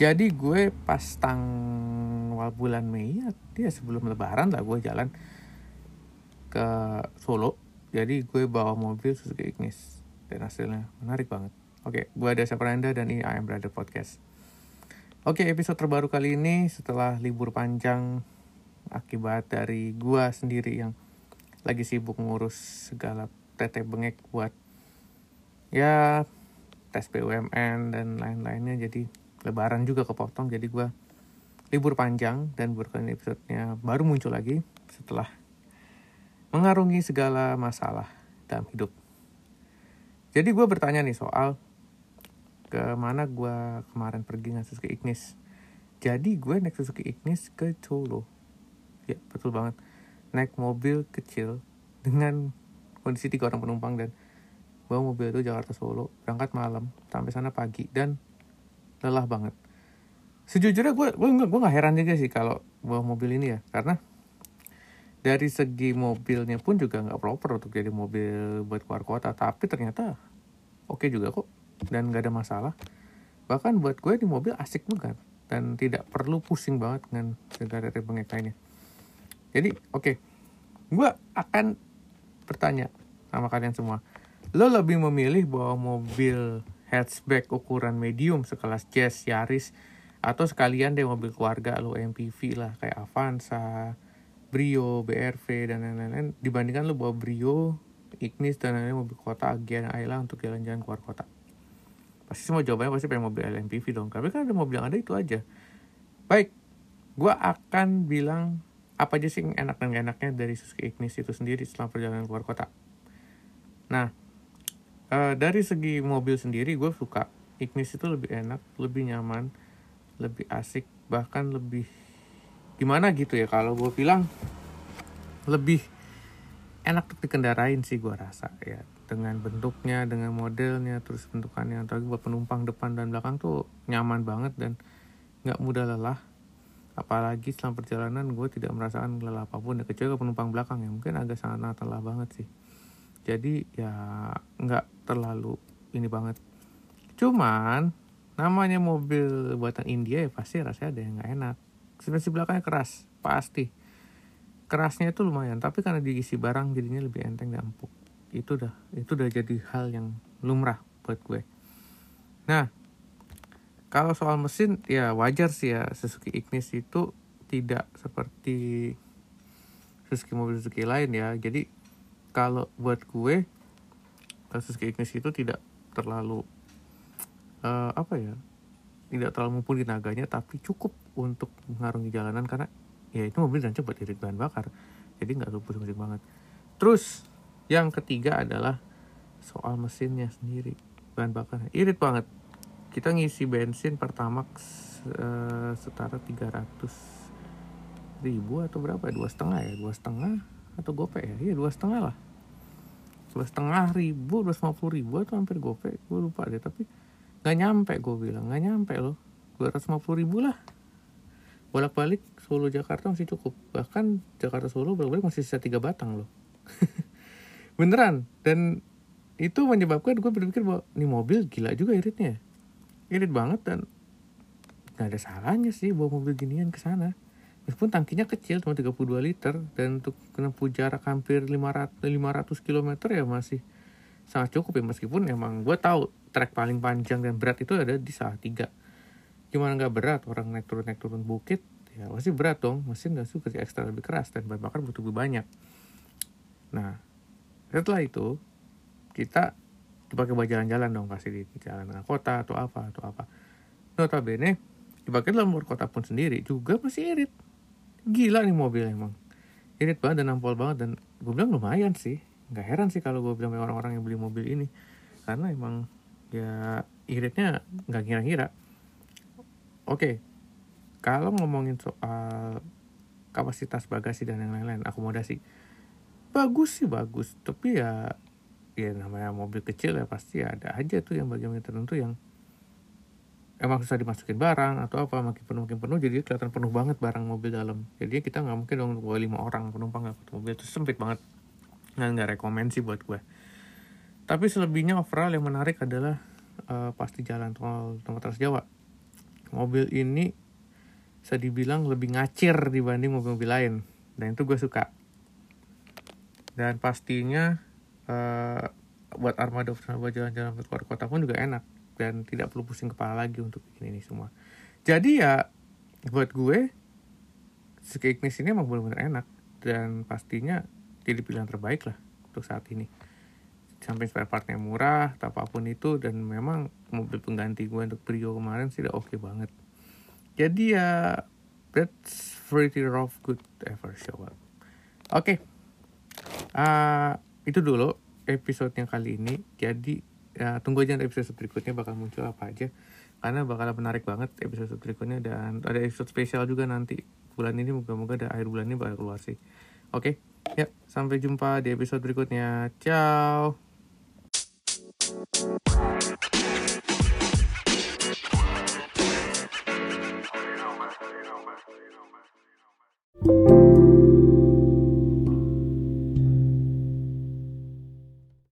jadi gue pas tanggal bulan Mei ya dia sebelum lebaran lah gue jalan ke Solo. Jadi gue bawa mobil Suzuki Ignis. Dan hasilnya menarik banget. Oke gue ada Saparanda dan ini I Am Brother Podcast. Oke episode terbaru kali ini setelah libur panjang akibat dari gue sendiri yang lagi sibuk ngurus segala tete bengek buat ya tes BUMN dan lain-lainnya. Jadi lebaran juga kepotong jadi gue libur panjang dan berkali episodenya baru muncul lagi setelah mengarungi segala masalah dalam hidup. Jadi gue bertanya nih soal ke mana gue kemarin pergi nggak Suzuki Ignis. Jadi gue naik Suzuki Ignis ke Solo. Ya betul banget. Naik mobil kecil dengan kondisi tiga orang penumpang dan gue mobil itu Jakarta Solo berangkat malam sampai sana pagi dan lelah banget. Sejujurnya gue gue gue nggak heran juga sih kalau bawa mobil ini ya karena dari segi mobilnya pun juga nggak proper untuk jadi mobil buat keluar kota. Tapi ternyata oke okay juga kok dan nggak ada masalah. Bahkan buat gue di mobil asik banget dan tidak perlu pusing banget dengan segala dari lainnya jadi oke. Okay. gue akan bertanya sama kalian semua. Lo lebih memilih bawa mobil hatchback ukuran medium sekelas Jazz Yaris atau sekalian deh mobil keluarga lo MPV lah kayak Avanza, Brio, BRV dan lain-lain dibandingkan lo bawa Brio, Ignis dan lain-lain mobil kota Agian Ayla untuk jalan-jalan keluar kota. Pasti semua jawabannya pasti pengen mobil LMPV dong. Tapi kan ada mobil yang ada itu aja. Baik, gue akan bilang apa aja sih yang enak dan gak enaknya dari Suzuki Ignis itu sendiri setelah perjalanan keluar kota. Nah, uh, dari segi mobil sendiri gue suka. Ignis itu lebih enak lebih nyaman lebih asik bahkan lebih gimana gitu ya kalau gue bilang lebih enak untuk dikendarain sih gue rasa ya. Dengan bentuknya dengan modelnya terus bentukannya atau buat penumpang depan dan belakang tuh nyaman banget dan nggak mudah lelah. Apalagi selama perjalanan gue tidak merasakan lelah apa pun ya kecuali ke penumpang belakang ya. Mungkin agak sangat lelah banget sih. Jadi ya nggak terlalu ini banget. Cuman namanya mobil buatan India ya pasti rasanya ada yang nggak enak. Suspensi belakangnya keras pasti. Kerasnya itu lumayan tapi karena diisi barang jadinya lebih enteng dan empuk. Itu dah itu udah jadi hal yang lumrah buat gue. Nah kalau soal mesin ya wajar sih ya Suzuki Ignis itu tidak seperti Suzuki mobil Suzuki lain ya. Jadi kalau buat gue kasus Ignis itu tidak terlalu uh, apa ya tidak terlalu mumpuni tenaganya tapi cukup untuk mengarungi jalanan karena ya itu mobil dan coba irit bahan bakar. Jadi nggak lupa pusing banget. Terus yang ketiga adalah soal mesinnya sendiri bahan bakar irit banget. Kita ngisi bensin pertama uh, setara 300 ribu atau berapa? Dua setengah ya? Dua setengah atau gope ya? Iya dua setengah lah dua setengah ribu dua puluh ribu atau hampir gope gue lupa deh tapi nggak nyampe gue bilang. Nggak nyampe loh. Dua ratus lima puluh ribu lah. Bolak balik Solo Jakarta masih cukup. Bahkan Jakarta Solo bolak balik masih sisa tiga batang loh. Beneran. Dan itu menyebabkan gue berpikir bahwa ini mobil gila juga iritnya. Irit banget dan nggak ada salahnya sih bawa mobil ginian ke sana meskipun tangkinya kecil cuma 32 liter. Dan untuk menempuh jarak hampir 500 500 km ya masih sangat cukup ya. Meskipun emang gue tahu trek paling panjang dan berat itu ada di salah tiga. Gimana nggak berat orang naik turun naik turun bukit ya pasti berat dong. Mesin dan suka ekstra lebih keras. Dan bahan bakar butuh lebih banyak. Nah setelah itu kita dipakai buat jalan-jalan dong. Pasti di jalan kota atau apa atau apa. Notabene dipakai dalam luar kota pun sendiri. Juga masih irit gila nih mobil emang. Irit banget dan nampol banget dan gue bilang lumayan sih. Nggak heran sih kalau gue bilang orang-orang yang beli mobil ini. Karena emang ya iritnya nggak kira-kira oke kalau ngomongin soal kapasitas bagasi dan yang lain-lain akomodasi. Bagus sih bagus. Tapi ya ya namanya mobil kecil ya pasti ada aja tuh yang bagian tertentu yang emang susah dimasukin barang atau apa makin penuh makin penuh jadi kelihatan penuh banget barang mobil dalam. Jadi kita nggak mungkin dong bawa lima orang penumpang nggak mobil itu sempit banget. Nggak nggak rekomend sih buat gue. Tapi selebihnya overall yang menarik adalah uh, pasti jalan tol tol Trans Jawa. Mobil ini bisa dibilang lebih ngacir dibanding mobil-mobil lain dan itu gue suka. Dan pastinya uh, buat armada buat jalan-jalan ke luar kota pun juga enak dan tidak perlu pusing kepala lagi untuk bikin ini semua. Jadi ya buat gue Suzuki Ignis ini emang benar-benar enak dan pastinya jadi pilihan terbaik lah untuk saat ini. Sampai spare partnya murah apa pun itu dan memang mobil pengganti gue untuk Brio kemarin sih oke okay banget. Jadi ya that's pretty rough good ever show up. Oke. Okay. uh, itu dulu episode yang kali ini. Jadi ya, tunggu aja episode berikutnya bakal muncul apa aja. Karena bakal menarik banget episode berikutnya dan ada episode spesial juga nanti. Bulan ini moga-moga ada akhir bulan ini bakal keluar sih. Oke okay? ya sampai jumpa di episode berikutnya. Ciao